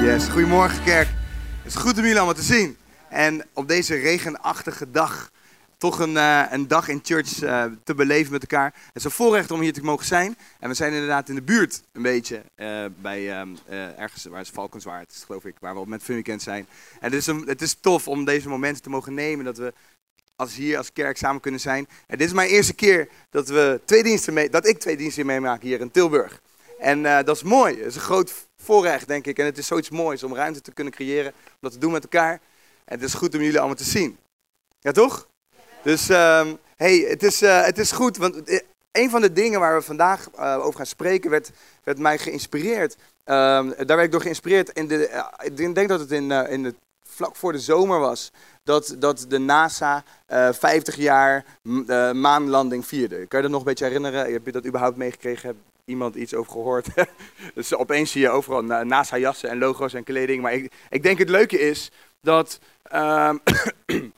Yes, goedemorgen kerk. Het is goed om jullie allemaal te zien. En op deze regenachtige dag toch een, uh, een dag in church uh, te beleven met elkaar. Het is een voorrecht om hier te mogen zijn. En we zijn inderdaad in de buurt een beetje uh, bij ergens waar is Valkenswaard, is, geloof ik, waar we op met Fun Weekend zijn. En het is, een, het is tof om deze momenten te mogen nemen, dat we als hier als kerk samen kunnen zijn. En dit is mijn eerste keer dat, we twee diensten mee, dat ik twee diensten meemaak hier in Tilburg. En dat is mooi. Het is een groot voorrecht, denk ik. En het is zoiets moois om ruimte te kunnen creëren, om dat te doen met elkaar. En het is goed om jullie allemaal te zien. Ja, toch? Dus um, hey, het is, uh, het is goed, want eh, een van de dingen waar we vandaag uh, over gaan spreken werd, werd mij geïnspireerd. Um, daar werd ik door geïnspireerd. In de, ik denk dat het in, in de, vlak voor de zomer was. Dat, dat de NASA 50 jaar maanlanding vierde. Kan je dat nog een beetje herinneren? Heb je dat überhaupt meegekregen? Iemand iets over gehoord? dus opeens zie je overal NASA-jassen en logo's en kleding. Maar ik, ik denk het leuke is dat. Um,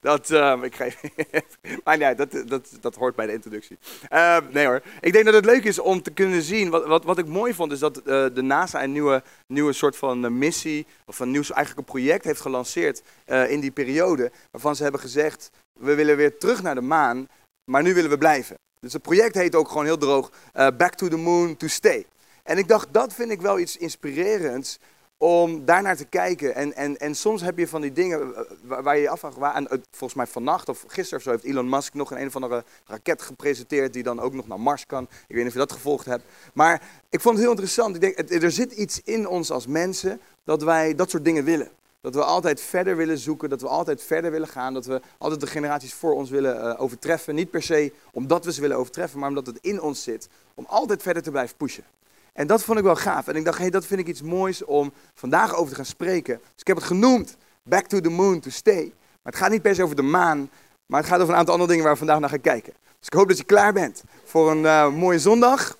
dat, uh, ik geef, maar nee, dat, dat, dat hoort bij de introductie. Uh, nee hoor. Ik denk dat het leuk is om te kunnen zien. Wat, wat, wat ik mooi vond, is dat uh, de NASA een nieuwe, nieuwe soort van eh, missie. of een nieuw eigenlijk een project heeft gelanceerd eh, in die periode. Waarvan ze hebben gezegd: we willen weer terug naar de maan, maar nu willen we blijven. Dus het project heet ook gewoon heel droog: Back to the Moon to Stay. En ik dacht, dat vind ik wel iets inspirerends om daarnaar te kijken. En, en, en soms heb je van die dingen waar, waar je je afvraagt. Waar, en volgens mij vannacht of gisteren of zo heeft Elon Musk nog een, een of andere raket gepresenteerd. die dan ook nog naar Mars kan. Ik weet niet of je dat gevolgd hebt. Maar ik vond het heel interessant. Ik denk, er zit iets in ons als mensen dat wij dat soort dingen willen. Dat we altijd verder willen zoeken, dat we altijd verder willen gaan, dat we altijd de generaties voor ons willen uh, overtreffen. Niet per se omdat we ze willen overtreffen, maar omdat het in ons zit om altijd verder te blijven pushen. En dat vond ik wel gaaf. En ik dacht, hé, hey, dat vind ik iets moois om vandaag over te gaan spreken. Dus ik heb het genoemd, Back to the Moon to Stay. Maar het gaat niet per se over de maan, maar het gaat over een aantal andere dingen waar we vandaag naar gaan kijken. Dus ik hoop dat je klaar bent voor een uh, mooie zondag.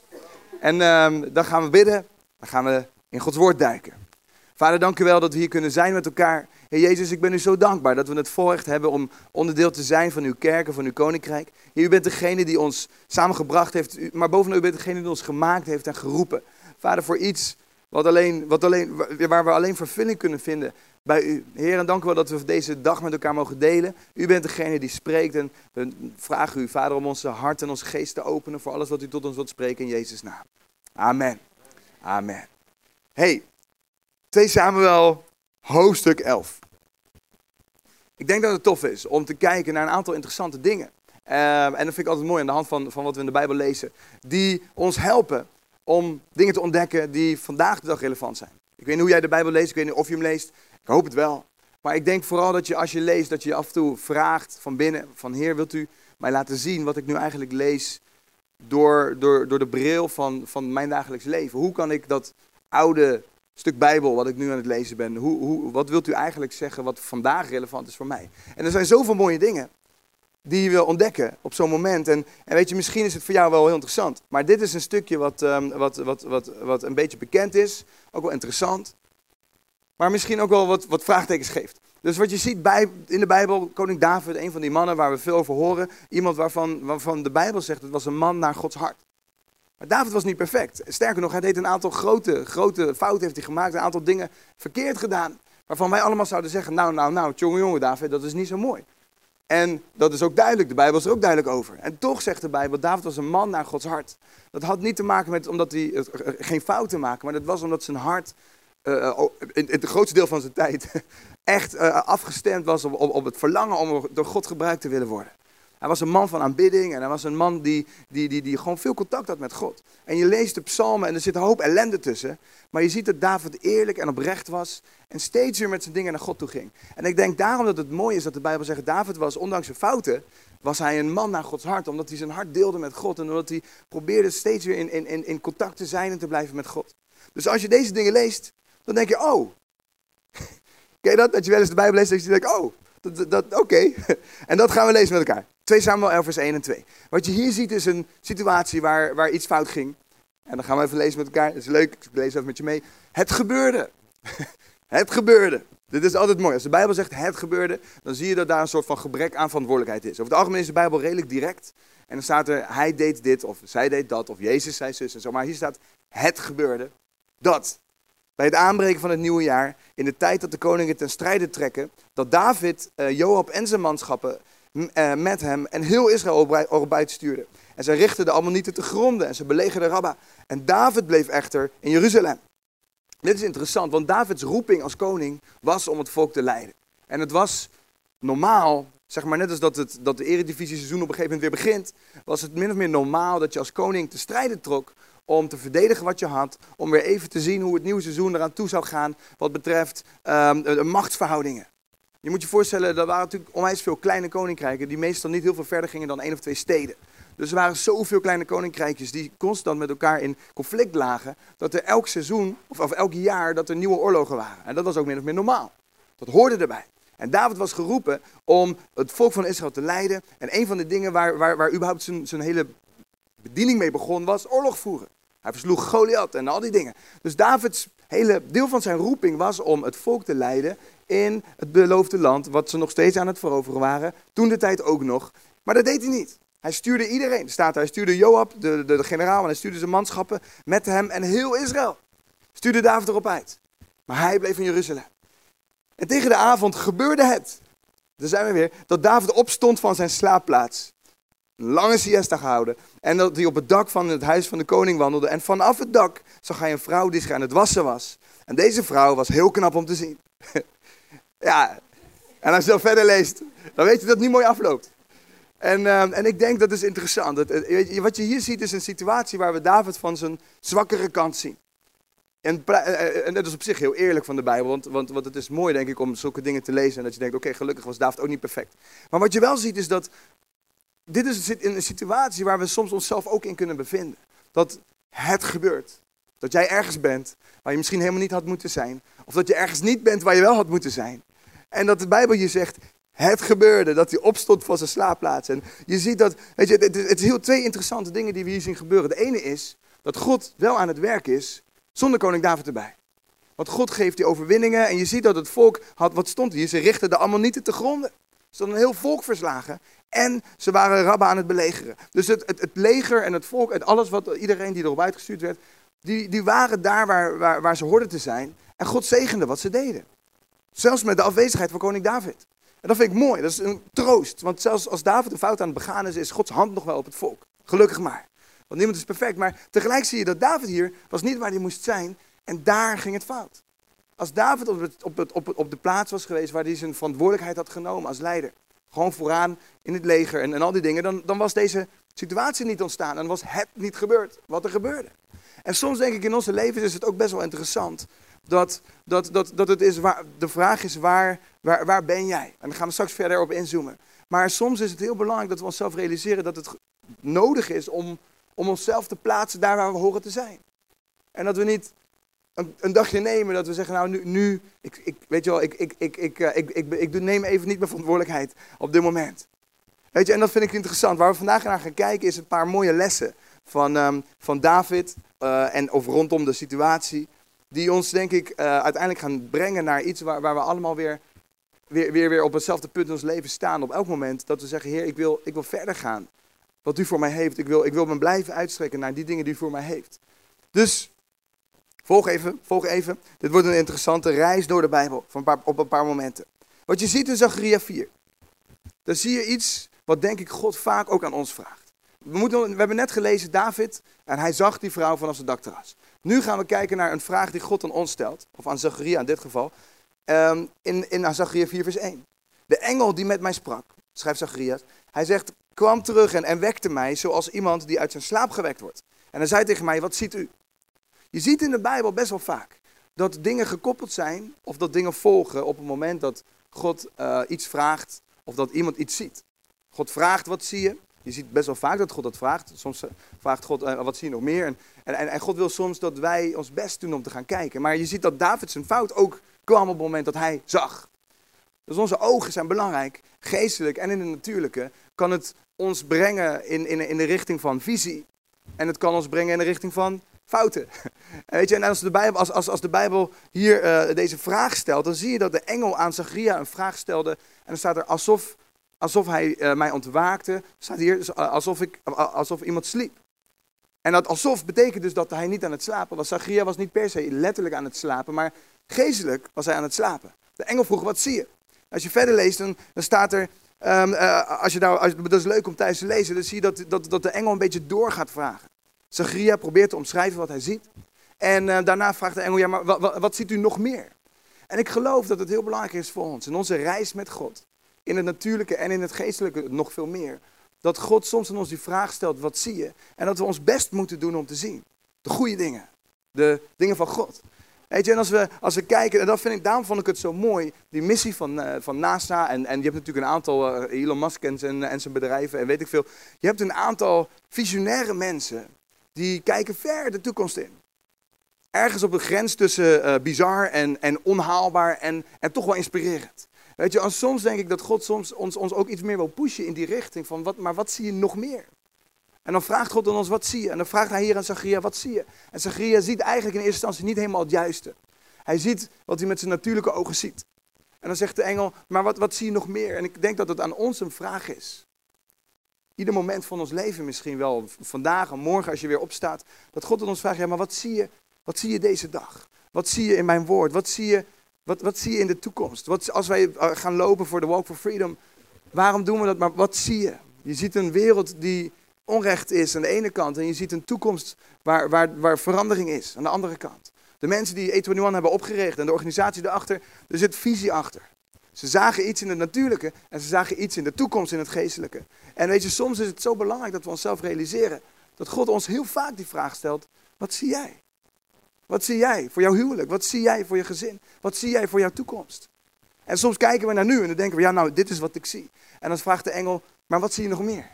En uh, dan gaan we bidden, dan gaan we in Gods woord duiken. Vader, dank u wel dat we hier kunnen zijn met elkaar. Heer Jezus, ik ben u zo dankbaar dat we het voorrecht hebben om onderdeel te zijn van uw kerk en van uw koninkrijk. U bent degene die ons samengebracht heeft, maar bovenal u bent degene die ons gemaakt heeft en geroepen. Vader, voor iets wat alleen, wat alleen, waar we alleen vervulling kunnen vinden bij u. Heer, en dank u wel dat we deze dag met elkaar mogen delen. U bent degene die spreekt en we vragen u, Vader, om onze hart en onze geest te openen voor alles wat u tot ons wilt spreken in Jezus' naam. Amen. Amen. Hey, 2 Samuel, hoofdstuk 11. Ik denk dat het tof is om te kijken naar een aantal interessante dingen. Uh, en dat vind ik altijd mooi aan de hand van, van wat we in de Bijbel lezen. Die ons helpen om dingen te ontdekken die vandaag de dag relevant zijn. Ik weet niet hoe jij de Bijbel leest, ik weet niet of je hem leest. Ik hoop het wel. Maar ik denk vooral dat je als je leest, dat je je af en toe vraagt van binnen, van Heer, wilt u mij laten zien wat ik nu eigenlijk lees door, door, door de bril van, van mijn dagelijks leven? Hoe kan ik dat oude stuk Bijbel wat ik nu aan het lezen ben, hoe, hoe, wat wilt u eigenlijk zeggen wat vandaag relevant is voor mij? En er zijn zoveel mooie dingen die we ontdekken op zo'n moment. En, en, weet je, misschien is het voor jou wel heel interessant. Maar dit is een stukje wat, um, wat, wat, wat, wat een beetje bekend is. Ook wel interessant. Maar misschien ook wel wat, wat vraagtekens geeft. Dus wat je ziet bij, in de Bijbel, koning David, een van die mannen waar we veel over horen. Iemand waarvan, waarvan de Bijbel zegt, het was een man naar Gods hart. Maar David was niet perfect. Sterker nog, hij deed een aantal grote, grote fouten heeft hij gemaakt. Een aantal dingen verkeerd gedaan. Waarvan wij allemaal zouden zeggen, nou, nou, nou, jongen, jongen, David, dat is niet zo mooi. En dat is ook duidelijk, de Bijbel is er ook duidelijk over. En toch zegt de Bijbel, David was een man naar Gods hart. Dat had niet te maken met omdat hij geen fouten maakte, maar dat was omdat zijn hart uh, in, het grootste deel van zijn tijd echt afgestemd was op, op, op, het verlangen om door God gebruikt te willen worden. Hij was een man van aanbidding en hij was een man die, die, die, die gewoon veel contact had met God. En je leest de psalmen en er zit een hoop ellende tussen. Maar je ziet dat David eerlijk en oprecht was en steeds weer met zijn dingen naar God toe ging. En ik denk daarom dat het mooi is dat de Bijbel zegt, David was, ondanks zijn fouten, was hij een man naar Gods hart. Omdat hij zijn hart deelde met God en omdat hij probeerde steeds weer in, in, in contact te zijn en te blijven met God. Dus als je deze dingen leest, dan denk je, oh. Ken je dat? Dat je wel eens de Bijbel leest en je denkt, oh, dat, dat, oké. En dat gaan we lezen met elkaar. 2 Samuel 11 vers 1 en 2. Wat je hier ziet is een situatie waar, waar iets fout ging. En dan gaan we even lezen met elkaar. Dat is leuk, ik lees even met je mee. Het gebeurde. het gebeurde. Dit is altijd mooi. Als de Bijbel zegt het gebeurde, dan zie je dat daar een soort van gebrek aan verantwoordelijkheid is. Over het algemeen is de Bijbel redelijk direct. En dan staat er, hij deed dit, of zij deed dat, of Jezus zei zus en zo. Maar hier staat, het gebeurde. Dat. Bij het aanbreken van het nieuwe jaar, in de tijd dat de koningen ten strijde trekken, dat David uh, Joab en zijn manschappen uh, met hem en heel Israël erop buiten stuurde. En zij richtten de Ammonieten te gronden en ze belegerden Rabba. En David bleef echter in Jeruzalem. Dit is interessant, want Davids roeping als koning was om het volk te leiden. En het was normaal, zeg maar net als dat, het, dat de eredivisie seizoen op een gegeven moment weer begint, was het min of meer normaal dat je als koning te strijden trok om te verdedigen wat je had, om weer even te zien hoe het nieuwe seizoen eraan toe zou gaan wat betreft um, de machtsverhoudingen. Je moet je voorstellen, er waren natuurlijk onwijs veel kleine koninkrijken die meestal niet heel veel verder gingen dan één of twee steden. Dus er waren zoveel kleine koninkrijkjes die constant met elkaar in conflict lagen, dat er elk seizoen, of, of elk jaar, dat er nieuwe oorlogen waren. En dat was ook min of meer normaal. Dat hoorde erbij. En David was geroepen om het volk van Israël te leiden. En een van de dingen waar, waar, waar überhaupt zijn, zijn hele bediening mee begon, was oorlog voeren. Hij versloeg Goliath en al die dingen. Dus Davids hele deel van zijn roeping was om het volk te leiden in het beloofde land, wat ze nog steeds aan het veroveren waren. Toen de tijd ook nog. Maar dat deed hij niet. Hij stuurde iedereen, staat Hij stuurde Joab, de, de, de generaal, en hij stuurde zijn manschappen met hem en heel Israël. Stuurde David erop uit. Maar hij bleef in Jeruzalem. En tegen de avond gebeurde het. Daar zijn we weer. Dat David opstond van zijn slaapplaats. Een lange siesta gehouden. En dat hij op het dak van het huis van de koning wandelde. En vanaf het dak zag hij een vrouw die zich aan het wassen was. En deze vrouw was heel knap om te zien. ja, en als je dan verder leest, dan weet je dat het niet mooi afloopt. En, uh, en ik denk dat is interessant. Dat, je, wat je hier ziet is een situatie waar we David van zijn zwakkere kant zien. En, eh, eh, en dat is op zich heel eerlijk van de Bijbel, want, want, want het is mooi denk ik om zulke dingen te lezen en dat je denkt, oké, gelukkig was David ook niet perfect. Maar wat je wel ziet is dat dit is een situatie waar we soms onszelf ook in kunnen bevinden. Dat het gebeurt. Dat jij ergens bent waar je misschien helemaal niet had moeten zijn. Of dat je ergens niet bent waar je wel had moeten zijn. En dat de Bijbel je zegt, het gebeurde, dat hij opstond van zijn slaapplaats. En je ziet dat, weet je, het, is heel twee interessante dingen die we hier zien gebeuren. De ene is dat God wel aan het werk is, zonder koning David erbij. Want God geeft die overwinningen en je ziet dat het volk had, wat stond hier? Ze richten de Ammonieten te gronden. Ze hadden een heel volk verslagen en ze waren Rabba aan het belegeren. Dus het, het, leger en het volk en alles wat iedereen die erop uitgestuurd werd, die, die waren daar waar, waar, waar ze hoorden te zijn. En God zegende wat ze deden. Zelfs met de afwezigheid van koning David. En dat vind ik mooi, dat is een troost. Want zelfs als David een fout aan het begaan is, is Gods hand nog wel op het volk. Gelukkig maar. Want niemand is perfect. Maar tegelijk zie je dat David hier was niet waar hij moest zijn. En daar ging het fout. Als David op, op, op, op de plaats was geweest waar hij zijn verantwoordelijkheid had genomen als leider. Gewoon vooraan in het leger en, en al die dingen. Dan, dan was deze situatie niet ontstaan. En was het niet gebeurd wat er gebeurde. En soms denk ik in onze levens is het ook best wel interessant. Dat, dat, dat, dat het is waar, de vraag is waar, waar, waar ben jij? En daar gaan we straks verder op inzoomen. Maar soms is het heel belangrijk dat we onszelf realiseren dat het nodig is om, om onszelf te plaatsen daar waar we horen te zijn. En dat we niet een, dagje nemen. Dat we zeggen, nou nu, nu ik, ik, weet je wel, ik, ik, ik, ik, eh, ik, ik, ik neem even niet mijn verantwoordelijkheid op dit moment. Weet je, en dat vind ik interessant. Waar we vandaag naar gaan kijken is een paar mooie lessen van, ehm, van David eh, en of rondom de situatie. Die ons denk ik eh, uiteindelijk gaan brengen naar iets waar, waar we allemaal weer, weer, weer, weer op hetzelfde punt in ons leven staan. Op elk moment dat we zeggen, Heer, ik wil, ik wil verder gaan. Wat u voor mij heeft. Ik wil, ik wil me blijven uitstrekken naar die dingen die u voor mij heeft. Dus volg even, volg even. Dit wordt een interessante reis door de Bijbel van op een paar momenten. Wat je ziet in Zachariah 4. Dan zie je iets wat denk ik God vaak ook aan ons vraagt. We, moeten, we hebben net gelezen David en hij zag die vrouw vanaf zijn dakterras. Nu gaan we kijken naar een vraag die God aan ons stelt, of aan Zacharia in dit geval, um, in, in Zacharia 4 vers 1. De engel die met mij sprak, schrijft Zacharias, hij zegt, kwam terug en, en wekte mij zoals iemand die uit zijn slaap gewekt wordt. En hij zei tegen mij, wat ziet u? Je ziet in de Bijbel best wel vaak dat dingen gekoppeld zijn of dat dingen volgen op het moment dat God uh, iets vraagt of dat iemand iets ziet. God vraagt, wat zie je? Je ziet best wel vaak dat God dat vraagt. Soms eh, vraagt God, uh, wat zie je nog meer? En, en, en, God wil soms dat wij ons best doen om te gaan kijken. Maar je ziet dat David zijn fout ook kwam op het moment dat hij zag. Dus onze ogen zijn belangrijk, geestelijk en in het natuurlijke. Kan het ons brengen in, in, in de richting van visie. En het kan ons brengen in de richting van fouten. En weet je, en als de Bijbel, als, als, als de Bijbel hier uh, deze vraag stelt, dan zie je dat de engel aan Zachariah een vraag stelde. En dan staat er alsof alsof hij uh, mij ontwaakte. Staat hier alsof, ik, alsof iemand sliep. En dat alsof betekent dus dat hij niet aan het slapen was. Zacharia was niet per se letterlijk aan het slapen, maar geestelijk was hij aan het slapen. De engel vroeg, wat zie je? Als je verder leest, dan, dan staat er, uh, als je nou, als, dat is leuk om thuis te lezen, dan zie je dat, dat, dat de engel een beetje door gaat vragen. Zacharia probeert te omschrijven wat hij ziet. En uh, daarna vraagt de engel, ja, maar wat, wat, ziet u nog meer? En ik geloof dat het heel belangrijk is voor ons, in onze reis met God, in het natuurlijke en in het geestelijke nog veel meer, dat God soms aan ons die vraag stelt, wat zie je? En dat we ons best moeten doen om te zien. De goede dingen. De dingen van God. Weet je, en als we, als we kijken, en dat vind ik, daarom vond ik het zo mooi, die missie van, uh, van NASA. En, en je hebt natuurlijk een aantal, uh, Elon Musk en en zijn bedrijven en weet ik veel. Je hebt een aantal visionaire mensen die kijken ver de toekomst in. Ergens op de grens tussen uh, bizar en, en onhaalbaar en, en toch wel inspirerend. Weet je, soms denk ik dat God soms ons, ons ook iets meer wil pushen in die richting van, wat, maar wat zie je nog meer? En dan vraagt God aan ons, wat zie je? En dan vraagt hij hier aan Zacharia, wat zie je? En Zacharia ziet eigenlijk in eerste instantie niet helemaal het juiste. Hij ziet wat hij met zijn natuurlijke ogen ziet. En dan zegt de engel, maar wat, wat zie je nog meer? En ik denk dat het aan ons een vraag is. Ieder moment van ons leven misschien wel, vandaag en morgen als je weer opstaat, dat God aan ons vraagt, ja, maar wat zie je, wat zie je deze dag? Wat zie je in mijn woord? Wat zie je wat, wat zie je in de toekomst? Wat, als wij eh, gaan lopen voor de Walk for Freedom, waarom doen we dat? Maar wat zie je? Je ziet een wereld die onrecht is aan de ene kant. En je ziet een toekomst waar, waar, waar verandering is aan de andere kant. De mensen die A21 hebben opgericht en de organisatie erachter, er zit visie achter. Ze zagen iets in het natuurlijke en ze zagen iets in de toekomst, in het geestelijke. En weet je, soms is het zo belangrijk dat we onszelf realiseren dat God ons heel vaak die vraag stelt: wat zie jij? Wat zie jij voor jouw huwelijk? Wat zie jij voor je gezin? Wat zie jij voor jouw toekomst? En soms kijken we naar nu en dan denken we, ja nou, dit is wat ik zie. En dan vraagt de engel, maar wat zie je nog meer?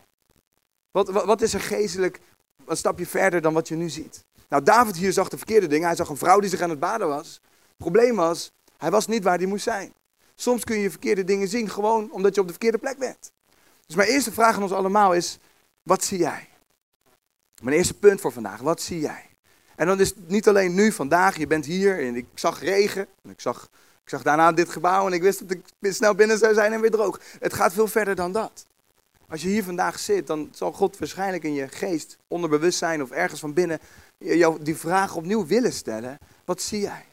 Wat, wat, is er geestelijk een stapje verder dan wat je nu ziet? Nou, David hier zag de verkeerde dingen. Hij zag een vrouw die zich aan het baden was. Het probleem was, hij was niet waar hij moest zijn. Soms kun je verkeerde dingen zien gewoon omdat je op de verkeerde plek bent. Dus mijn eerste vraag aan ons allemaal is, wat zie jij? Mijn eerste punt voor vandaag, wat zie jij? En dan is het niet alleen nu, vandaag, je bent hier en ik zag regen. En ik zag, ik zag daarna dit gebouw en ik wist dat ik snel binnen zou zijn en weer droog. Het gaat veel verder dan dat. Als je hier vandaag zit, dan zal God waarschijnlijk in je geest, onderbewustzijn of ergens van binnen, jou die vraag opnieuw willen stellen. Wat zie jij?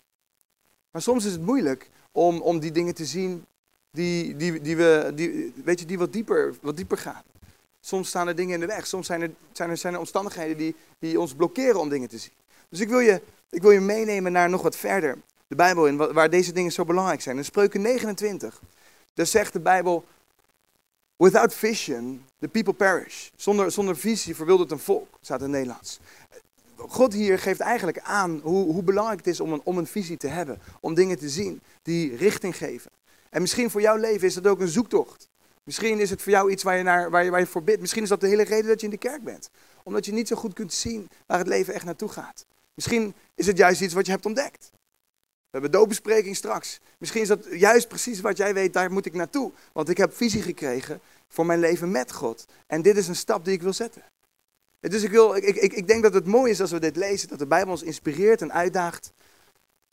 Maar soms is het moeilijk om, om die dingen te zien die, die, die, we, die, weet je, die wat, dieper, wat dieper gaan. Soms staan er dingen in de weg. Soms zijn er, zijn er, zijn er omstandigheden die, die ons blokkeren om dingen te zien. Dus ik wil, je, ik wil je meenemen naar nog wat verder. De Bijbel in, waar deze dingen zo belangrijk zijn. In Spreuken 29, daar zegt de Bijbel... Without vision, the people perish. Zonder, zonder visie verwildert een volk, staat in het Nederlands. God hier geeft eigenlijk aan hoe, hoe belangrijk het is om een, om een visie te hebben. Om dingen te zien die richting geven. En misschien voor jouw leven is dat ook een zoektocht. Misschien is het voor jou iets waar je, naar, waar je, waar je voor bidt. Misschien is dat de hele reden dat je in de kerk bent. Omdat je niet zo goed kunt zien waar het leven echt naartoe gaat. Misschien is het juist iets wat je hebt ontdekt. We hebben doopbespreking straks. Misschien is dat juist precies wat jij weet, daar moet ik naartoe. Want ik heb visie gekregen voor mijn leven met God. En dit is een stap die ik wil zetten. Dus ik, wil, ik, ik, ik denk dat het mooi is als we dit lezen, dat de Bijbel ons inspireert en uitdaagt.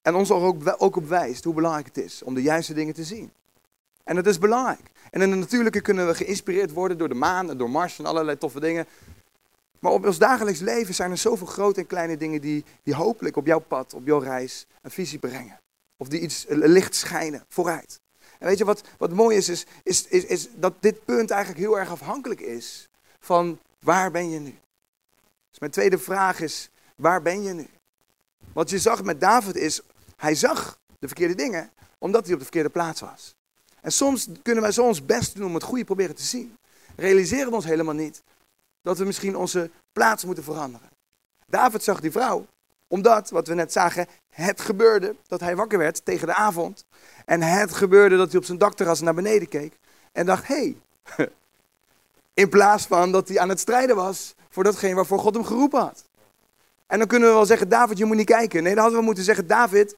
En ons ook, ook op wijst hoe belangrijk het is om de juiste dingen te zien. En dat is belangrijk. En in het natuurlijke kunnen we geïnspireerd worden door de maan en door Mars en allerlei toffe dingen. Maar op ons dagelijks leven zijn er zoveel grote en kleine dingen die, die hopelijk op jouw pad, op jouw reis, een visie brengen. Of die iets licht schijnen vooruit. En weet je wat, wat mooi is, is, is, is, is dat dit punt eigenlijk heel erg afhankelijk is van waar ben je nu? Dus mijn tweede vraag is, waar ben je nu? Wat je zag met David is, hij zag de verkeerde dingen, omdat hij op de verkeerde plaats was. En soms kunnen wij zo ons best doen om het goede proberen te zien. Realiseren we ons helemaal niet dat we misschien onze plaats moeten veranderen. David zag die vrouw, omdat, wat we net zagen, het gebeurde dat hij wakker werd tegen de avond. En het gebeurde dat hij op zijn dakterras naar beneden keek en dacht, hé, hey, in plaats van dat hij aan het strijden was voor datgene waarvoor God hem geroepen had. En dan kunnen we wel zeggen, David, je moet niet kijken. Nee, dan hadden we moeten zeggen, David,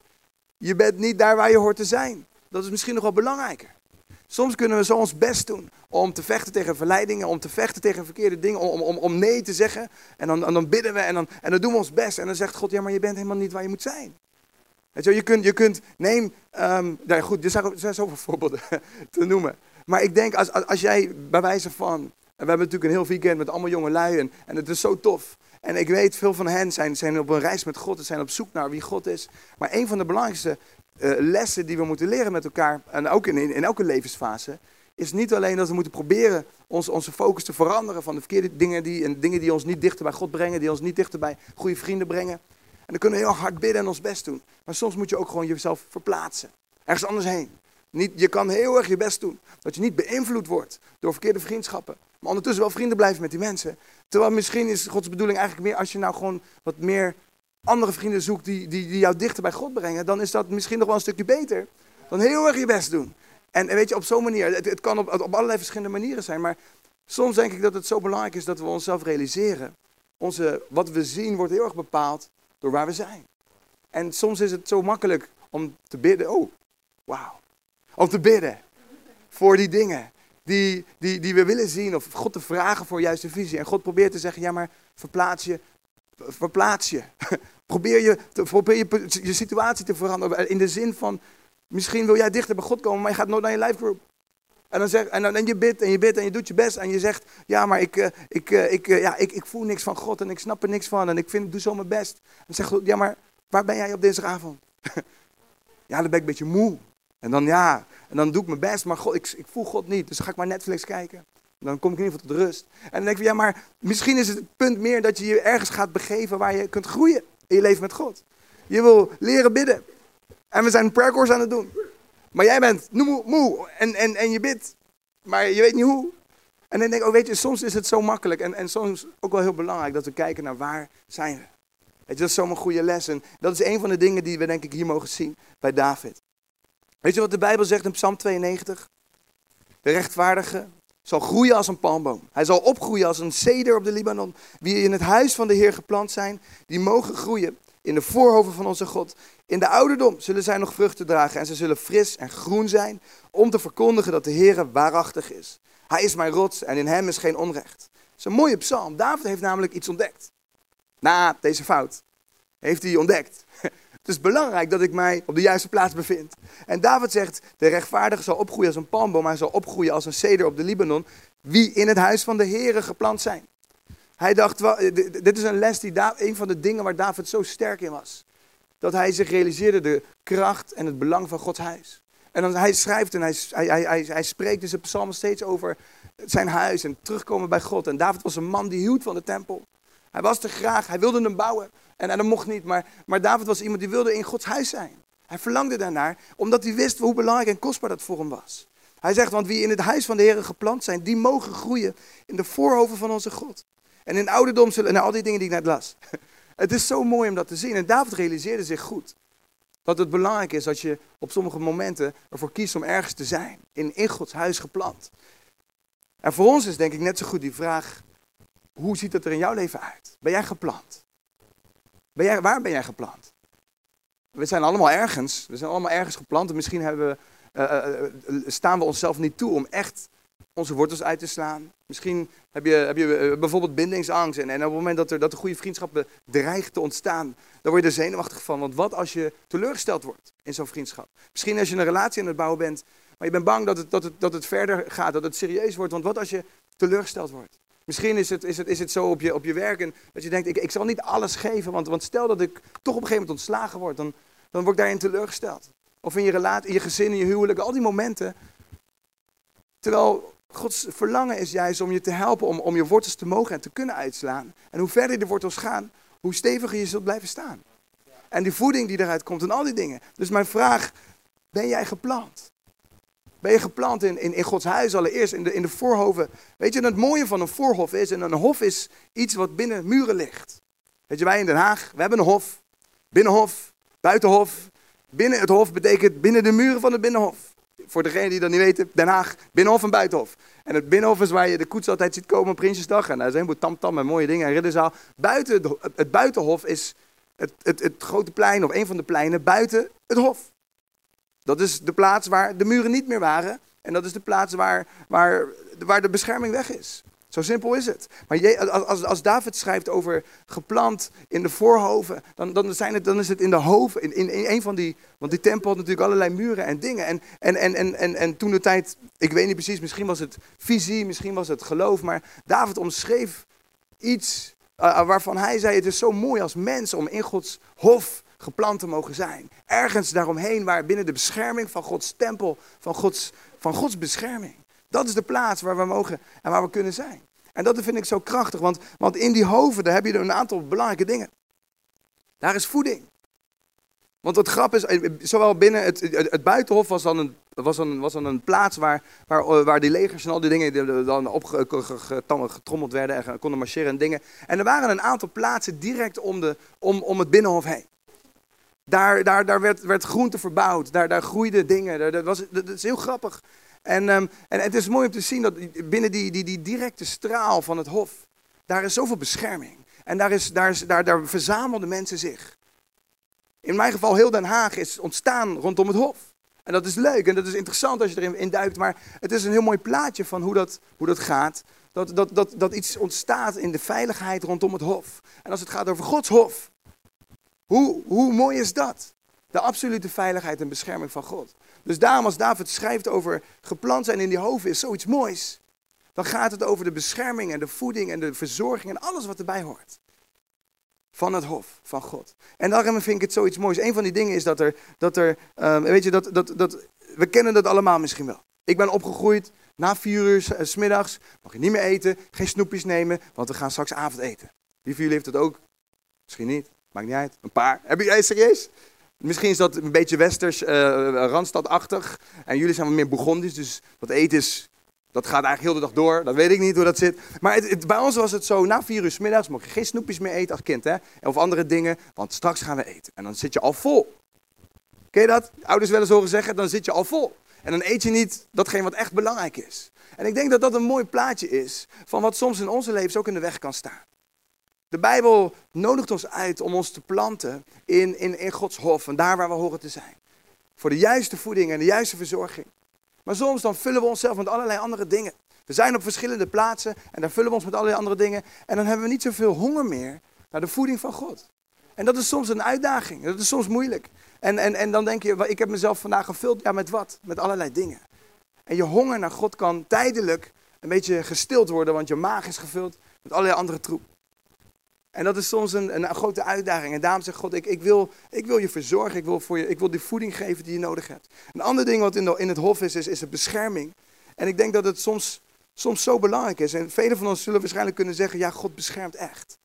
je bent niet daar waar je hoort te zijn. Dat is misschien nog wel belangrijker. Soms kunnen we zo ons best doen om te vechten tegen verleidingen, om te vechten tegen verkeerde dingen, om, om, om nee te zeggen. En dan, en dan bidden we en dan, en dan doen we ons best. En dan zegt God, ja, maar je bent helemaal niet waar je moet zijn. Je, je kunt, je kunt neem, um, goed, er zijn, zoveel voorbeelden te noemen. Maar ik denk, als, als jij bij wijze van, en we hebben natuurlijk een heel weekend met allemaal jonge lui en, het is zo tof. En ik weet, veel van hen zijn, zijn op een reis met God en zijn op zoek naar wie God is. Maar een van de belangrijkste uh, lessen die we moeten leren met elkaar, en ook in, in elke levensfase, is niet alleen dat we moeten proberen ons, onze focus te veranderen van de verkeerde dingen die, en dingen die ons niet dichter bij God brengen, die ons niet dichter bij goede vrienden brengen. En dan kunnen we heel hard bidden en ons best doen. Maar soms moet je ook gewoon jezelf verplaatsen. Ergens anders heen. Niet, je kan heel erg je best doen. Dat je niet beïnvloed wordt door verkeerde vriendschappen. Maar ondertussen wel vrienden blijven met die mensen. Terwijl misschien is Gods bedoeling eigenlijk meer als je nou gewoon wat meer andere vrienden zoekt die, die, die jou dichter bij God brengen. Dan is dat misschien nog wel een stukje beter dan heel erg je best doen. En, weet je, op zo'n manier, het, het kan op, op allerlei verschillende manieren zijn. Maar soms denk ik dat het zo belangrijk is dat we onszelf realiseren. Onze, wat we zien wordt heel erg bepaald door waar we zijn. En soms is het zo makkelijk om te bidden. Oh, wauw. Om te bidden voor die dingen die, die, die we willen zien. Of God te vragen voor juiste visie. En God probeert te zeggen, ja maar verplaats je. Verplaats je. probeer je, probeer je, je situatie te veranderen. In de zin van, misschien wil jij dichter bij God komen, maar je gaat nooit naar je life group. En dan, zeg, en, dan, en je bidt en je bidt en je doet je best. En je zegt, ja, maar ik, uh, ik, uh, ik, uh, ja, ik, ik voel niks van God en ik snap er niks van. En ik, vind, ik doe zo mijn best. En dan zegt God, ja, maar waar ben jij op dinsdagavond? ja, dan ben ik een beetje moe. En dan ja, en dan doe ik mijn best, maar God, ik, ik voel God niet. Dus ga ik maar Netflix kijken. Dan kom ik in ieder geval tot rust. En dan denk ik, ja, maar misschien is het punt meer dat je je ergens gaat begeven waar je kunt groeien in je leven met God. Je wil leren bidden. En we zijn een prayer course aan het doen. Maar jij bent moe, moe en, en, en je bidt, maar je weet niet hoe. En dan denk ik, oh weet je, soms is het zo makkelijk en, en soms ook wel heel belangrijk dat we kijken naar waar zijn we. Weet is zo'n goede les. En dat is een van de dingen die we denk ik hier mogen zien bij David. Weet je wat de Bijbel zegt in Psalm 92? De rechtvaardige zal groeien als een palmboom. Hij zal opgroeien als een ceder op de Libanon. Wie in het huis van de Heer geplant zijn, die mogen groeien in de voorhoven van onze God. In de ouderdom zullen zij nog vruchten dragen en ze zullen fris en groen zijn om te verkondigen dat de Heer waarachtig is. Hij is mijn rots en in hem is geen onrecht. Dat is een mooie psalm. David heeft namelijk iets ontdekt. Na deze fout heeft hij ontdekt het is belangrijk dat ik mij op de juiste plaats bevind. En David zegt, de rechtvaardige zal opgroeien als een palmboom, hij zal opgroeien als een ceder op de Libanon, wie in het huis van de Here geplant zijn. Hij dacht, dit is een les, die een van de dingen waar David zo sterk in was. Dat hij zich realiseerde de kracht en het belang van Gods huis. En dan, hij schrijft en hij, hij, hij, hij spreekt in zijn psalmen steeds over zijn huis en terugkomen bij God. En David was een man die hield van de tempel. Hij was er graag, hij wilde hem bouwen. En, dat mocht niet, maar, maar David was iemand die wilde in Gods huis zijn. Hij verlangde daarnaar, omdat hij wist hoe belangrijk en kostbaar dat voor hem was. Hij zegt, want wie in het huis van de Heer geplant zijn, die mogen groeien in de voorhoven van onze God. En in ouderdom zullen, en al die dingen die ik net las. Het is zo mooi om dat te zien. En David realiseerde zich goed dat het belangrijk is dat je op sommige momenten ervoor kiest om ergens te zijn. In, in Gods huis geplant. En voor ons is denk ik net zo goed die vraag, hoe ziet het er in jouw leven uit? Ben jij geplant? Ben jij, waar ben jij geplant? We zijn allemaal ergens. We zijn allemaal ergens geplant. En misschien hebben we, uh, uh, staan we onszelf niet toe om echt onze wortels uit te slaan. Misschien heb je, heb je bijvoorbeeld bindingsangst. En, op het moment dat er, dat goede vriendschappen dreigen te ontstaan, dan word je er zenuwachtig van. Want wat als je teleurgesteld wordt in zo'n vriendschap? Misschien als je een relatie aan het bouwen bent, maar je bent bang dat het, dat, het, dat het verder gaat, dat het serieus wordt. Want wat als je teleurgesteld wordt? Misschien is het, is het, is het zo op je, op je werk en dat je denkt, ik, ik zal niet alles geven, want, want stel dat ik toch op een gegeven moment ontslagen word, dan, dan word ik daarin teleurgesteld. Of in je relatie, in je gezin, in je huwelijk, al die momenten. Terwijl Gods verlangen is juist om je te helpen om, om je wortels te mogen en te kunnen uitslaan. En hoe verder de wortels gaan, hoe steviger je zult blijven staan. En die voeding die eruit komt en al die dingen. Dus mijn vraag, ben jij geplant? Ben je geplant in, in, Gods huis allereerst, in de, in de voorhoven. Weet je, het mooie van een voorhof is, en een hof is iets wat binnen muren ligt. Weet je, wij in Den Haag, we hebben een hof. Binnenhof, buitenhof. Binnen het hof betekent binnen de muren van het binnenhof. Voor degenen die dat niet weten, Den Haag, binnenhof en buitenhof. En het binnenhof is waar je de koets altijd ziet komen op Prinsjesdag. En daar zijn een tamtam en mooie dingen en ridderzaal. Buiten het, het buitenhof is het, het, het grote plein, of een van de pleinen, buiten het hof. Dat is de plaats waar de muren niet meer waren. En dat is de plaats waar, waar, waar de bescherming weg is. Zo simpel is het. Maar als, als David schrijft over geplant in de voorhoven, dan, dan, zijn het, dan is het in de hoven, in, in, in een van die, want die tempel had natuurlijk allerlei muren en dingen. En, en, en, en, en, en toen de tijd, ik weet niet precies, misschien was het visie, misschien was het geloof, maar David omschreef iets Uh, waarvan hij zei, het is zo mooi als mens om in Gods hof geplant te mogen zijn. Ergens daaromheen waar binnen de bescherming van Gods tempel, van Gods, van Gods bescherming. Dat is de plaats waar we mogen en waar we kunnen zijn. En dat vind ik zo krachtig, want, want in die hoven daar heb je een aantal belangrijke dingen. Daar is voeding. Want het grap is, eh, zowel binnen het, het, buitenhof was dan, een, was, dan, was dan een plaats waar, waar, eh, waar die legers en al die dingen dan opgetrommeld werden en konden marcheren en dingen. En er waren een aantal plaatsen direct om, de, om, om het binnenhof heen. Daar, daar, daar werd, werd groente verbouwd, daar, daar groeiden dingen. Dat, was, is heel grappig. En, um, en het is mooi om te zien dat binnen die, die, die directe straal van het hof, daar is zoveel bescherming. En daar, is, daar, daar, daar verzamelden mensen zich. In mijn geval, heel Den Haag is ontstaan rondom het Hof. En dat is leuk en dat is interessant als je erin induikt. Maar het is een heel mooi plaatje van hoe dat, hoe dat gaat. Dat, dat, dat, dat iets ontstaat in de veiligheid rondom het Hof. En als het gaat over Gods Hof, hoe, hoe mooi is dat? De absolute veiligheid en bescherming van God. Dus daarom als David schrijft over geplant zijn in die hoven is zoiets moois. Dan gaat het over de bescherming en de voeding en de verzorging en alles wat erbij hoort van het hof van God. En daarom vind ik het zoiets moois. Een van die dingen is dat er, dat er um, weet je, dat, dat, dat, we kennen dat allemaal misschien wel. Ik ben opgegroeid, na vier uur s eh, smiddags mag je niet meer eten, geen snoepjes nemen, want we gaan straks avondeten. Wie van jullie heeft dat ook? Misschien niet, maakt niet uit. Een paar. Heb je, serieus? Misschien is dat een beetje westers, uh, randstadachtig. En jullie zijn wat meer Bourgondisch, dus wat eten is dat gaat eigenlijk heel de dag door. Dat weet ik niet hoe dat zit. Maar bij ons was het zo, na vier uur middags mocht je geen snoepjes meer eten als kind. Hè? Of andere dingen, want straks gaan we eten. En dan zit je al vol. Ken je dat? Ouders wel eens horen zeggen, dan zit je al vol. En dan eet je niet datgene wat echt belangrijk is. En ik denk dat dat een mooi plaatje is van wat soms in onze levens ook in de weg kan staan. De Bijbel nodigt ons uit om ons te planten in, in, in Gods hof en daar waar we horen te zijn. Voor de juiste voeding en de juiste verzorging. Maar soms dan vullen we onszelf met allerlei andere dingen. We zijn op verschillende plaatsen en daar vullen we ons met allerlei andere dingen. En dan hebben we niet zoveel honger meer naar de voeding van God. En dat is soms een uitdaging. Dat is soms moeilijk. En, en, en dan denk je, ik heb mezelf vandaag gevuld. Ja, met wat? Met allerlei dingen. En je honger naar God kan tijdelijk een beetje gestild worden, want je maag is gevuld met allerlei andere troep. En dat is soms een, een, grote uitdaging. En daarom zegt God, ik, ik, wil, ik wil je verzorgen, ik wil, voor je, ik wil die voeding geven die je nodig hebt. Een ander ding wat in, de, in het hof is, is, is de bescherming. En ik denk dat het soms, soms zo belangrijk is. En velen van ons zullen waarschijnlijk kunnen zeggen, ja, God beschermt echt.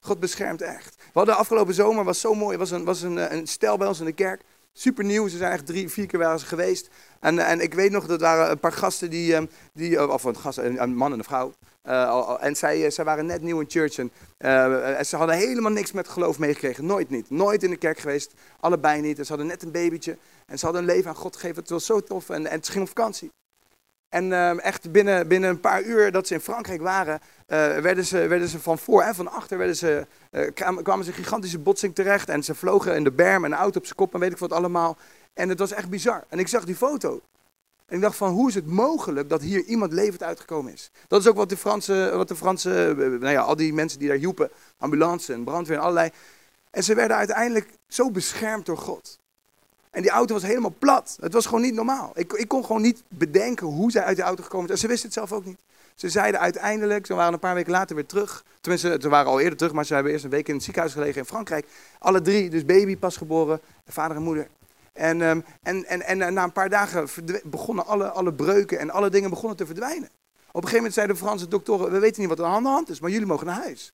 God beschermt echt. We hadden afgelopen zomer, was zo mooi, was een, was een, een stel bij ons in de kerk. Super nieuw, ze zijn echt drie, vier keer waren ze geweest. En, en ik weet nog, dat waren een paar gasten die, ehm, die of een, gast, een man en een vrouw. Uh, en zij, eh, zij waren net nieuw in church en, en ze hadden helemaal niks met geloof meegekregen. Nooit niet. Nooit in de kerk geweest. Allebei niet. En ze hadden net een babytje. En ze hadden een leven aan God gegeven. Het was zo tof. En, en ze gingen op vakantie. En uh, echt binnen, binnen een paar uur dat ze in Frankrijk waren, werden, ze, werden ze van voor en van achter werden ze, kwamen ze een gigantische botsing terecht. En ze vlogen in de berm en een auto op zijn kop en weet ik wat allemaal. En het was echt bizar. En ik zag die foto. En ik dacht van, hoe is het mogelijk dat hier iemand levend uitgekomen is? Dat is ook wat de Franse, wat de Franse eh, nou ja, al die mensen die daar hielpen, ambulance en brandweer en allerlei. En ze werden uiteindelijk zo beschermd door God. En die auto was helemaal plat. Het was gewoon niet normaal. Ik, ik kon gewoon niet bedenken hoe zij uit de auto gekomen zijn. En ze wisten het zelf ook niet. Ze zeiden uiteindelijk, ze waren een paar weken later weer terug. Tenminste, ze waren al eerder terug, maar ze hebben eerst een week in het ziekenhuis gelegen in Frankrijk. Alle drie, dus baby, pasgeboren, vader en moeder. En, um, en, en, en na een paar dagen begonnen alle, alle breuken en alle dingen begonnen te verdwijnen. Op een gegeven moment zeiden de Franse doktoren, we weten niet wat er aan de hand is, maar jullie mogen naar huis.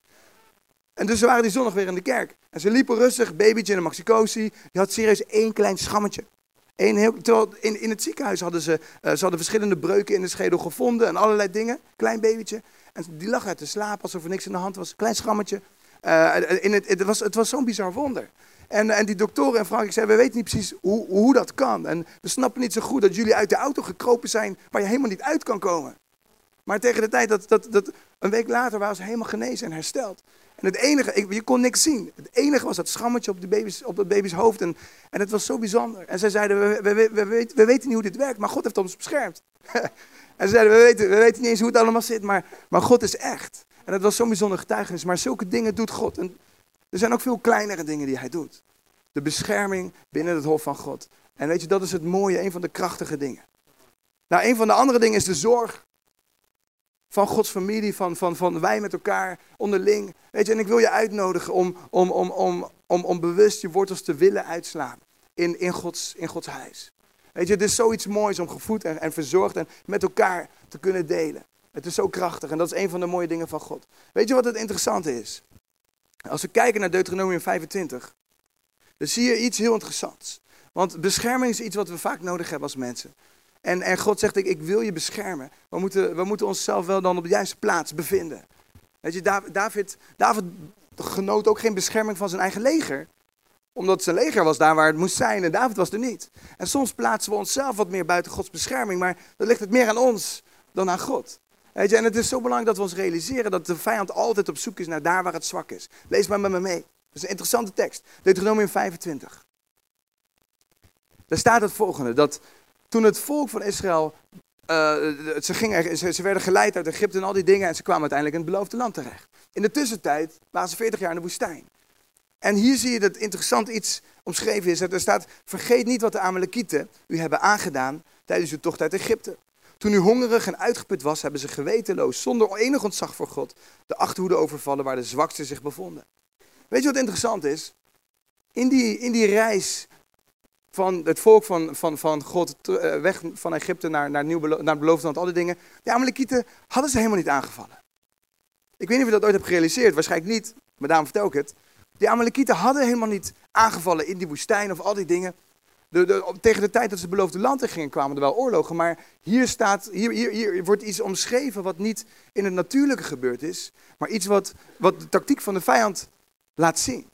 En dus ze waren die zondag weer in de kerk. En ze liepen rustig, babytje in een maxicosi. Die had serieus één klein schammetje. Eén heel, terwijl in, in het ziekenhuis hadden ze, uh, ze hadden verschillende breuken in de schedel gevonden en allerlei dingen. Klein babytje. En die lag uit te slapen alsof er niks in de hand was. Klein schammetje. Uh, in het, het was, het was zo'n bizar wonder. En, en die doktoren in Frankrijk zeiden, we weten niet precies hoe, hoe dat kan. En we snappen niet zo goed dat jullie uit de auto gekropen zijn waar je helemaal niet uit kan komen. Maar tegen de tijd dat, dat, dat een week later waren ze helemaal genezen en hersteld. En het enige, ik, je kon niks zien. Het enige was dat schammetje op, de baby's, op dat baby's hoofd. En, en het was zo bijzonder. En zij zeiden, we, we, we, we, we weten niet hoe dit werkt, maar God heeft ons beschermd. en ze zeiden, we weten, we weten niet eens hoe het allemaal zit, maar, maar God is echt. En dat was zo'n bijzonder getuigenis. Maar zulke dingen doet God. En er zijn ook veel kleinere dingen die hij doet. De bescherming binnen het Hof van God. En weet je, dat is het mooie, een van de krachtige dingen. Nou, een van de andere dingen is de zorg van Gods familie, van, van, van wij met elkaar onderling. Weet je, en ik wil je uitnodigen om, om, om, om, om, om bewust je wortels te willen uitslaan in, in, Gods, in Gods huis. Weet je, het is zoiets moois om gevoed en, en verzorgd en met elkaar te kunnen delen. Het is zo krachtig en dat is een van de mooie dingen van God. Weet je wat het interessante is? Als we kijken naar Deuteronomium 25, dan zie je iets heel interessants. Want bescherming is iets wat we vaak nodig hebben als mensen. En, en God zegt, ik, ik wil je beschermen. We moeten, we moeten onszelf wel dan op de juiste plaats bevinden. Weet je, David, David genoot ook geen bescherming van zijn eigen leger. Omdat zijn leger was daar waar het moest zijn en David was er niet. En soms plaatsen we onszelf wat meer buiten Gods bescherming. Maar dan ligt het meer aan ons dan aan God. Weet je, en het is zo belangrijk dat we ons realiseren dat de vijand altijd op zoek is naar daar waar het zwak is. Lees maar met me mee. Dat is een interessante tekst. Deuteronomium 25. Daar staat het volgende, dat toen het volk van Israël, ze, gingen, ze, ze, werden geleid uit Egypte en al die dingen en ze kwamen uiteindelijk in het beloofde land terecht. In de tussentijd waren ze 40 jaar in de woestijn. En hier zie je dat interessant iets omschreven is. Dat er staat, vergeet niet wat de Amalekieten u hebben aangedaan tijdens uw tocht uit Egypte. Toen u hongerig en uitgeput was, hebben ze gewetenloos, zonder enig ontzag voor God, de achterhoede overvallen waar de zwaksten zich bevonden. Weet je wat interessant is? In die, in die reis van het volk van, van, van God eh, weg van Egypte naar, naar, nieuw naar het beloofde land, al die dingen. De Amalekieten hadden ze helemaal niet aangevallen. Ik weet niet of je dat ooit hebt gerealiseerd, waarschijnlijk niet, maar daarom vertel ik het. De Amalekieten hadden helemaal niet aangevallen in die woestijn of al die dingen. De, de, tegen de tijd dat ze het beloofde land in gingen, kwamen er wel oorlogen. Maar hier, staat, hier, hier, hier wordt iets omschreven wat niet in het natuurlijke gebeurd is. Maar iets wat, wat de tactiek van de vijand laat zien.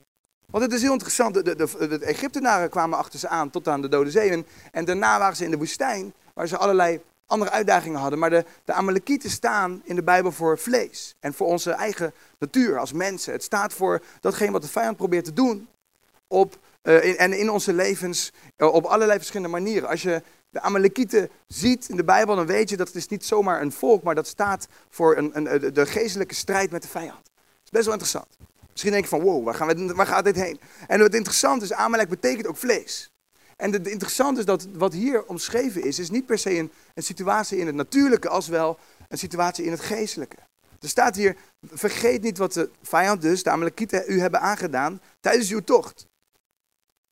Want het is heel interessant, de, de, de, Egyptenaren kwamen achter ze aan tot aan de Dode Zee. En, daarna waren ze in de woestijn, waar ze allerlei andere uitdagingen hadden. Maar de, de Amalekieten staan in de Bijbel voor vlees. En voor onze eigen natuur als mensen. Het staat voor datgene wat de vijand probeert te doen. Op, uh, in, en in onze levens uh, op allerlei verschillende manieren. Als je de Amalekieten ziet in de Bijbel, dan weet je dat het is niet zomaar een volk. Maar dat staat voor een, een, de geestelijke strijd met de vijand. Dat is best wel interessant. Misschien denk je van, wow, waar, gaan we, waar gaat dit heen? En wat interessant is, Amalek betekent ook vlees. En het interessante is dat wat hier omschreven is, is niet per se een, een situatie in het natuurlijke, als wel een situatie in het geestelijke. Er staat hier, vergeet niet wat de vijand dus, de u hebben aangedaan tijdens uw tocht.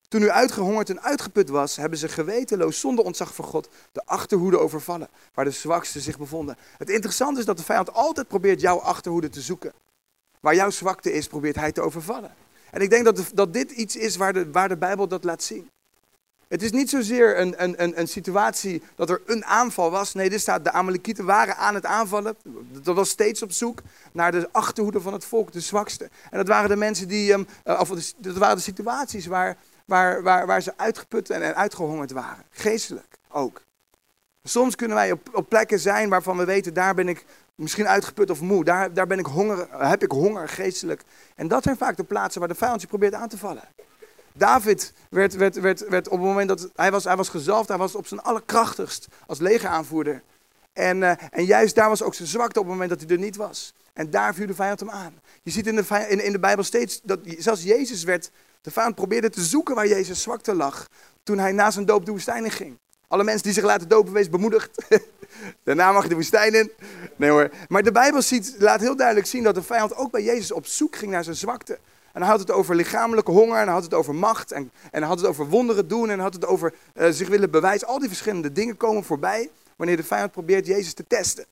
Toen u uitgehongerd en uitgeput was, hebben ze gewetenloos zonder ontzag voor God de achterhoede overvallen, waar de zwaksten zich bevonden. Het interessante is dat de vijand altijd probeert jouw achterhoede te zoeken. Waar jouw zwakte is, probeert hij te overvallen. En ik denk dat, dat dit iets is waar de, waar de Bijbel dat laat zien. Het is niet zozeer een, een, een, een situatie dat er een aanval was. Nee, dit staat, de Amalekieten waren aan het aanvallen. Dat was steeds op zoek naar de achterhoede van het volk, de zwakste. En dat waren de mensen die, um, of dat waren de situaties waar, waar, waar, waar ze uitgeput en, en uitgehongerd waren. Geestelijk ook. Soms kunnen wij op, op plekken zijn waarvan we weten, daar ben ik misschien uitgeput of moe. Daar, daar ben ik honger, heb ik honger geestelijk. En dat zijn vaak de plaatsen waar de vijand je probeert aan te vallen. David werd, werd, werd, werd op het moment dat hij was, hij was gezalfd, hij was op zijn allerkrachtigst als legeraanvoerder. En, uh, en juist daar was ook zijn zwakte op het moment dat hij er niet was. En daar viel de vijand hem aan. Je ziet in de, in, in de Bijbel steeds dat zelfs Jezus werd, de vijand probeerde te zoeken waar Jezus zwakte lag. Toen hij na zijn doop de woestijn in ging. Alle mensen die zich laten dopen, wees bemoedigd. Daarna mag je de woestijn in. Nee hoor. Maar de Bijbel ziet, laat heel duidelijk zien dat de vijand ook bij Jezus op zoek ging naar zijn zwakte. En hij had het over lichamelijke honger, en hij had het over macht, en, en hij had het over wonderen doen, en hij had het over uh, zich willen bewijzen. Al die verschillende dingen komen voorbij wanneer de vijand probeert Jezus te testen.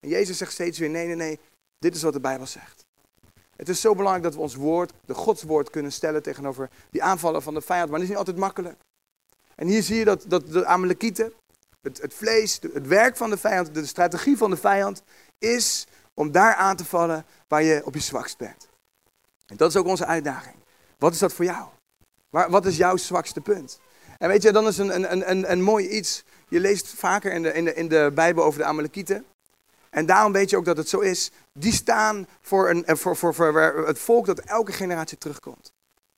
En Jezus zegt steeds weer, nee, nee, nee, dit is wat de Bijbel zegt. Het is zo belangrijk dat we ons woord, de Godswoord, kunnen stellen tegenover die aanvallen van de vijand. Maar dat is niet altijd makkelijk. En hier zie je dat, dat de Amalekieten, het, het vlees, het werk van de vijand, de strategie van de vijand, is om daar aan te vallen waar je op je zwakst bent. En dat is ook onze uitdaging. Wat is dat voor jou? Waar, wat is jouw zwakste punt? En weet je, dan is een, een, een, een mooi iets. Je leest vaker in de, in, de, in de Bijbel over de Amalekieten. En daarom weet je ook dat het zo is. Die staan voor, een, voor, voor, voor het volk dat elke generatie terugkomt.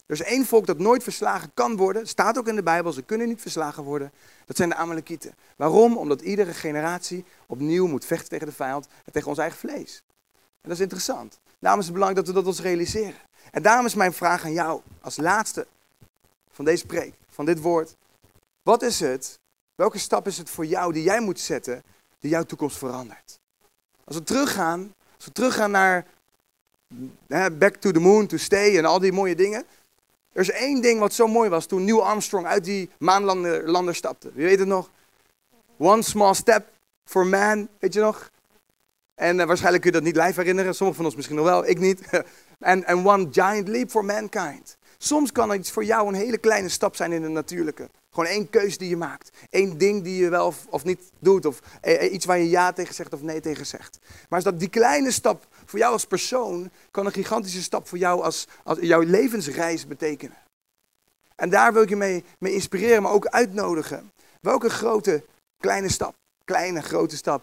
Er is één volk dat nooit verslagen kan worden. Staat ook in de Bijbel, ze kunnen niet verslagen worden. Dat zijn de Amalekieten. Waarom? Omdat iedere generatie opnieuw moet vechten tegen de vijand en tegen ons eigen vlees. En dat is interessant. Daarom is het belangrijk dat we dat ons realiseren. En daarom is mijn vraag aan jou, als laatste van deze preek, van dit woord. Wat is het, welke stap is het voor jou die jij moet zetten, die jouw toekomst verandert? Als we teruggaan, als we teruggaan naar back to the moon, to stay en al die mooie dingen. Er is één ding wat zo mooi was toen Neil Armstrong uit die maanlander stapte. Wie weet het nog? One small step for man, weet je nog? En uh, waarschijnlijk kun je dat niet live herinneren. Sommigen van ons misschien nog wel, ik niet. En one giant leap for mankind. Soms kan iets voor jou een hele kleine stap zijn in het natuurlijke. Gewoon één keus die je maakt. Eén ding die je wel of, of niet doet. Of eh, eh, iets waar je ja tegen zegt of nee tegen zegt. Maar is dat die kleine stap voor jou als persoon kan een gigantische stap voor jou als, als jouw levensreis betekenen. En daar wil ik je mee, inspireren, maar ook uitnodigen. Welke grote, kleine stap, kleine, grote stap,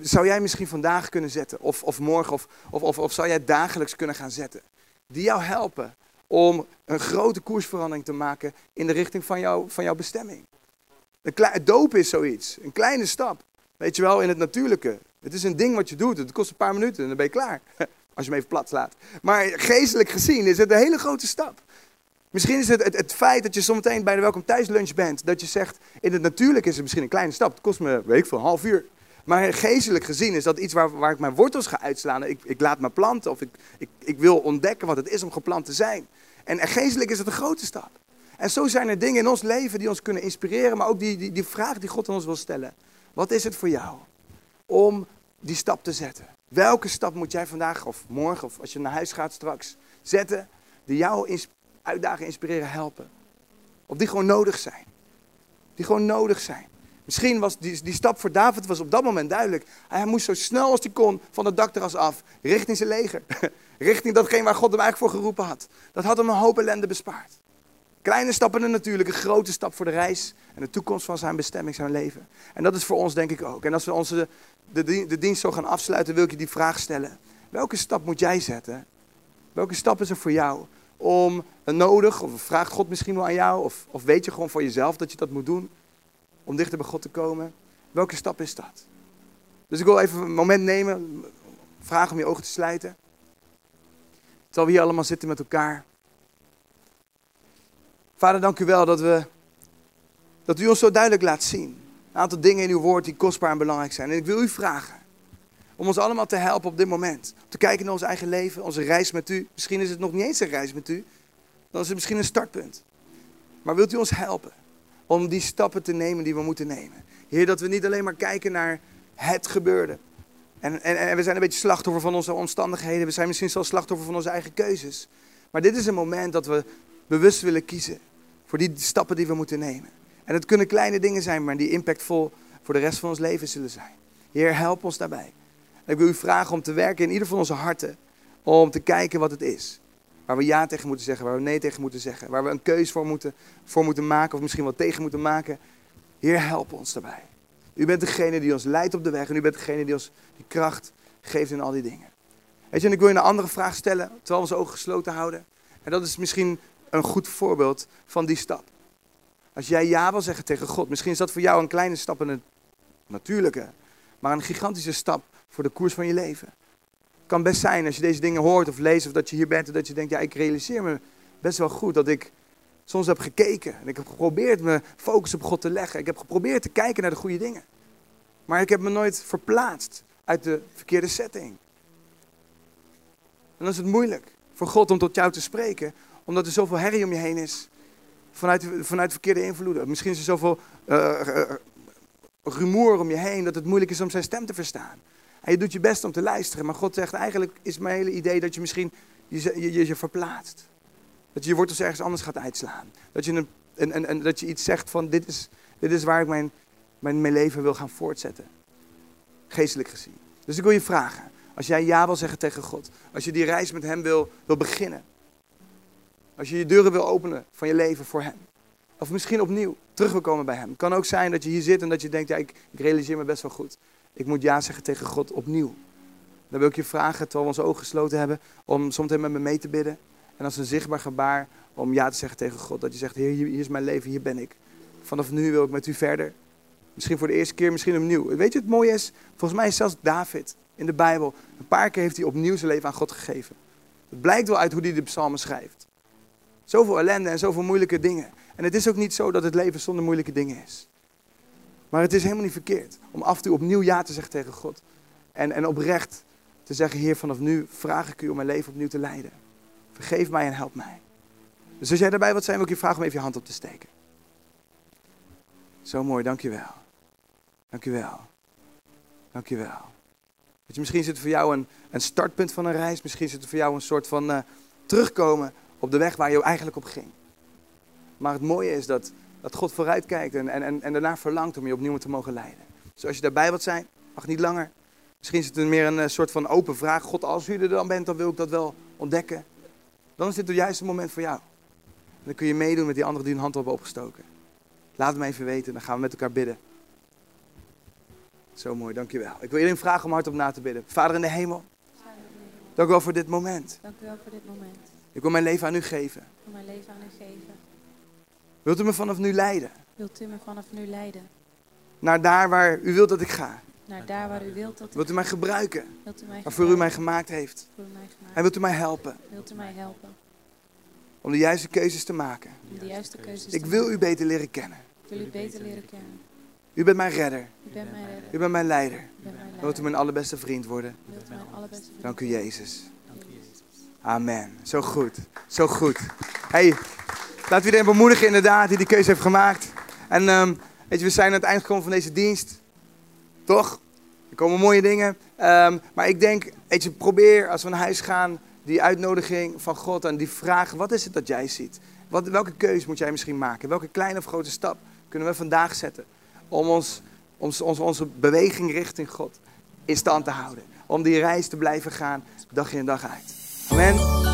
zou jij misschien vandaag kunnen zetten? Of, of morgen, of, of, of, of zou jij dagelijks kunnen gaan zetten? Die jou helpen om een grote koersverandering te maken in de richting van, van jouw bestemming. Het doop is zoiets, een kleine stap. Weet je wel, in het natuurlijke. Het is een ding wat je doet, het kost een paar minuten en dan ben je klaar. Als je hem even plat slaat. Maar geestelijk gezien is het een hele grote stap. Misschien is het, het, feit dat je zometeen bij de welkom thuislunch bent, dat je zegt, in het natuurlijke is het misschien een kleine stap. Het kost me, weet ik veel, een half uur. Maar geestelijk gezien is dat iets waar, waar ik mijn wortels ga uitslaan. Ik, ik laat me planten of ik, ik, ik wil ontdekken wat het is om geplant te zijn. En geestelijk is het een grote stap. En zo zijn er dingen in ons leven die ons kunnen inspireren, maar ook die, die, die vraag die God aan ons wil stellen. Wat is het voor jou om die stap te zetten? Welke stap moet jij vandaag of morgen of als je naar huis gaat straks zetten die jou uitdagen, inspireren, helpen? Of die gewoon nodig zijn? Die gewoon nodig zijn. Misschien was die, die stap voor David was op dat moment duidelijk. Hij moest zo snel als hij kon van het dakterras af, richting zijn leger. richting datgene waar God hem eigenlijk voor geroepen had. Dat had hem een hoop ellende bespaard. Kleine stappen natuurlijk, een grote stap voor de reis en de toekomst van zijn bestemming, zijn leven. En dat is voor ons denk ik ook. En als we onze, de, de dienst zo gaan afsluiten, wil ik je die vraag stellen. Welke stap moet jij zetten? Welke stap is er voor jou om nodig, of vraagt God misschien wel aan jou, of, of weet je gewoon voor jezelf dat je dat moet doen? om dichter bij God te komen? Welke stap is dat? Dus ik wil even een moment nemen, vragen om je ogen te sluiten. Terwijl we hier allemaal zitten met elkaar. Vader, dank u wel dat, we, dat u ons zo duidelijk laat zien. Een aantal dingen in uw woord die kostbaar en belangrijk zijn. En ik wil u vragen om ons allemaal te helpen op dit moment. Te kijken naar ons eigen leven, onze reis met u. Misschien is het nog niet eens een reis met u. Dan is het misschien een startpunt. Maar wilt u ons helpen? om die stappen te nemen die we moeten nemen. Heer, dat we niet alleen maar kijken naar het gebeurde. En, en, en we zijn een beetje slachtoffer van onze omstandigheden. We zijn misschien zelfs slachtoffer van onze eigen keuzes. Maar dit is een moment dat we bewust willen kiezen voor die stappen die we moeten nemen. En het kunnen kleine dingen zijn, maar die impactvol voor de rest van ons leven zullen zijn. Heer, help ons daarbij. ik wil u vragen om te werken in ieder van onze harten. Om te kijken wat het is. Waar we ja tegen moeten zeggen, waar we nee tegen moeten zeggen. Waar we een keus voor moeten, voor moeten maken of misschien wat tegen moeten maken. Heer, help ons daarbij. U bent degene die ons leidt op de weg en u bent degene die ons die kracht geeft in al die dingen. Weet je, en ik wil je een andere vraag stellen, terwijl we onze ogen gesloten houden. En dat is misschien een goed voorbeeld van die stap. Als jij ja wil zeggen tegen God, misschien is dat voor jou een kleine stap in het natuurlijke, maar een gigantische stap voor de koers van je leven kan best zijn als je deze dingen hoort of leest of dat je hier bent en dat je denkt, ja, ik realiseer me best wel goed dat ik soms heb gekeken en ik heb geprobeerd mijn focus op God te leggen. Ik heb geprobeerd te kijken naar de goede dingen. Maar ik heb me nooit verplaatst uit de verkeerde setting. En dan is het moeilijk voor God om tot jou te spreken, omdat er zoveel herrie om je heen is. Vanuit, vanuit verkeerde invloeden. Misschien is er zoveel uh, rumoer om je heen dat het moeilijk is om zijn stem te verstaan. En je doet je best om te luisteren. Maar God zegt, eigenlijk is mijn hele idee dat je misschien je, je, je verplaatst. Dat je je wortels ergens anders gaat uitslaan. Dat je, een, een, een, dat je iets zegt van, dit is, dit is waar ik mijn, mijn, mijn leven wil gaan voortzetten. Geestelijk gezien. Dus ik wil je vragen, als jij ja wil zeggen tegen God. Als je die reis met Hem wil, wil beginnen. Als je je deuren wil openen van je leven voor Hem. Of misschien opnieuw terug wil komen bij Hem. Het kan ook zijn dat je hier zit en dat je denkt, ja, ik, ik realiseer me best wel goed. Ik moet ja zeggen tegen God opnieuw. Dan wil ik je vragen, terwijl we onze ogen gesloten hebben, om soms met me mee te bidden. En als een zichtbaar gebaar om ja te zeggen tegen God. Dat je zegt, Heer, hier is mijn leven, hier ben ik. Vanaf nu wil ik met u verder. Misschien voor de eerste keer, misschien opnieuw. Weet je, het mooie is, volgens mij is zelfs David in de Bijbel, een paar keer heeft hij opnieuw zijn leven aan God gegeven. Het blijkt wel uit hoe hij de psalmen schrijft. Zoveel ellende en zoveel moeilijke dingen. En het is ook niet zo dat het leven zonder moeilijke dingen is. Maar het is helemaal niet verkeerd om af en toe opnieuw ja te zeggen tegen God. En, en oprecht te zeggen, Heer, vanaf nu vraag ik u om mijn leven opnieuw te leiden. Vergeef mij en help mij. Dus als jij daarbij wat zijn, wil ik je vragen om even je hand op te steken. Zo mooi, dankjewel. Dankjewel. Dankjewel. Weet je, misschien zit het voor jou een, een startpunt van een reis. Misschien zit het voor jou een soort van uh, terugkomen op de weg waar je eigenlijk op ging. Maar het mooie is dat, dat God vooruit kijkt en, en, en daarna verlangt om je opnieuw te mogen leiden. Dus als je daarbij wilt zijn, mag niet langer. Misschien is het meer een uh, soort van open vraag. God, als u er dan bent, dan wil ik dat wel ontdekken. Dan is dit het juiste moment voor jou. Dan kun je meedoen met die anderen die hun hand hebben opgestoken. Laat het me even weten, dan gaan we met elkaar bidden. Zo mooi, dankjewel. Ik wil iedereen vragen om hardop na te bidden. Vader in de hemel, dank u wel voor dit moment. Dank u wel voor dit moment. Ik wil mijn leven aan u geven. Ik wil mijn leven aan u geven. Wilt u me vanaf nu leiden? Wilt u me vanaf nu leiden? Naar daar waar u wilt dat ik ga. Naar daar waar u wilt dat ik Wilt u mij gebruiken? Wilt u mij Waarvoor u mij gemaakt heeft? Mij gemaakt. En wilt u mij helpen Wilt u mij helpen om de juiste keuzes te maken? om de juiste keuzes Ik wil u beter leren kennen. Ik wil u beter leren kennen. U bent mijn redder. U bent mijn redder. U bent mijn leider. U bent mijn En wilt u leider. mijn allerbeste vriend worden? Wilt u mijn allerbeste vriend Dank u? Jezus. Amen. Zo goed. Zo goed. Hey, laten we iedereen bemoedigen inderdaad die die keuze heeft gemaakt. En ehm, weet je, we zijn aan het eind gekomen van deze dienst. Toch? Er komen mooie dingen. Ehm, maar ik denk, weet je, probeer als we naar huis gaan, die uitnodiging van God en die vraag, wat is het dat jij ziet? Welke keuze moet jij misschien maken? Welke kleine of grote stap kunnen we vandaag zetten om ons, ons, ons, onze beweging richting God in stand te houden? Om die reis te blijven gaan, dag in dag uit. Amen.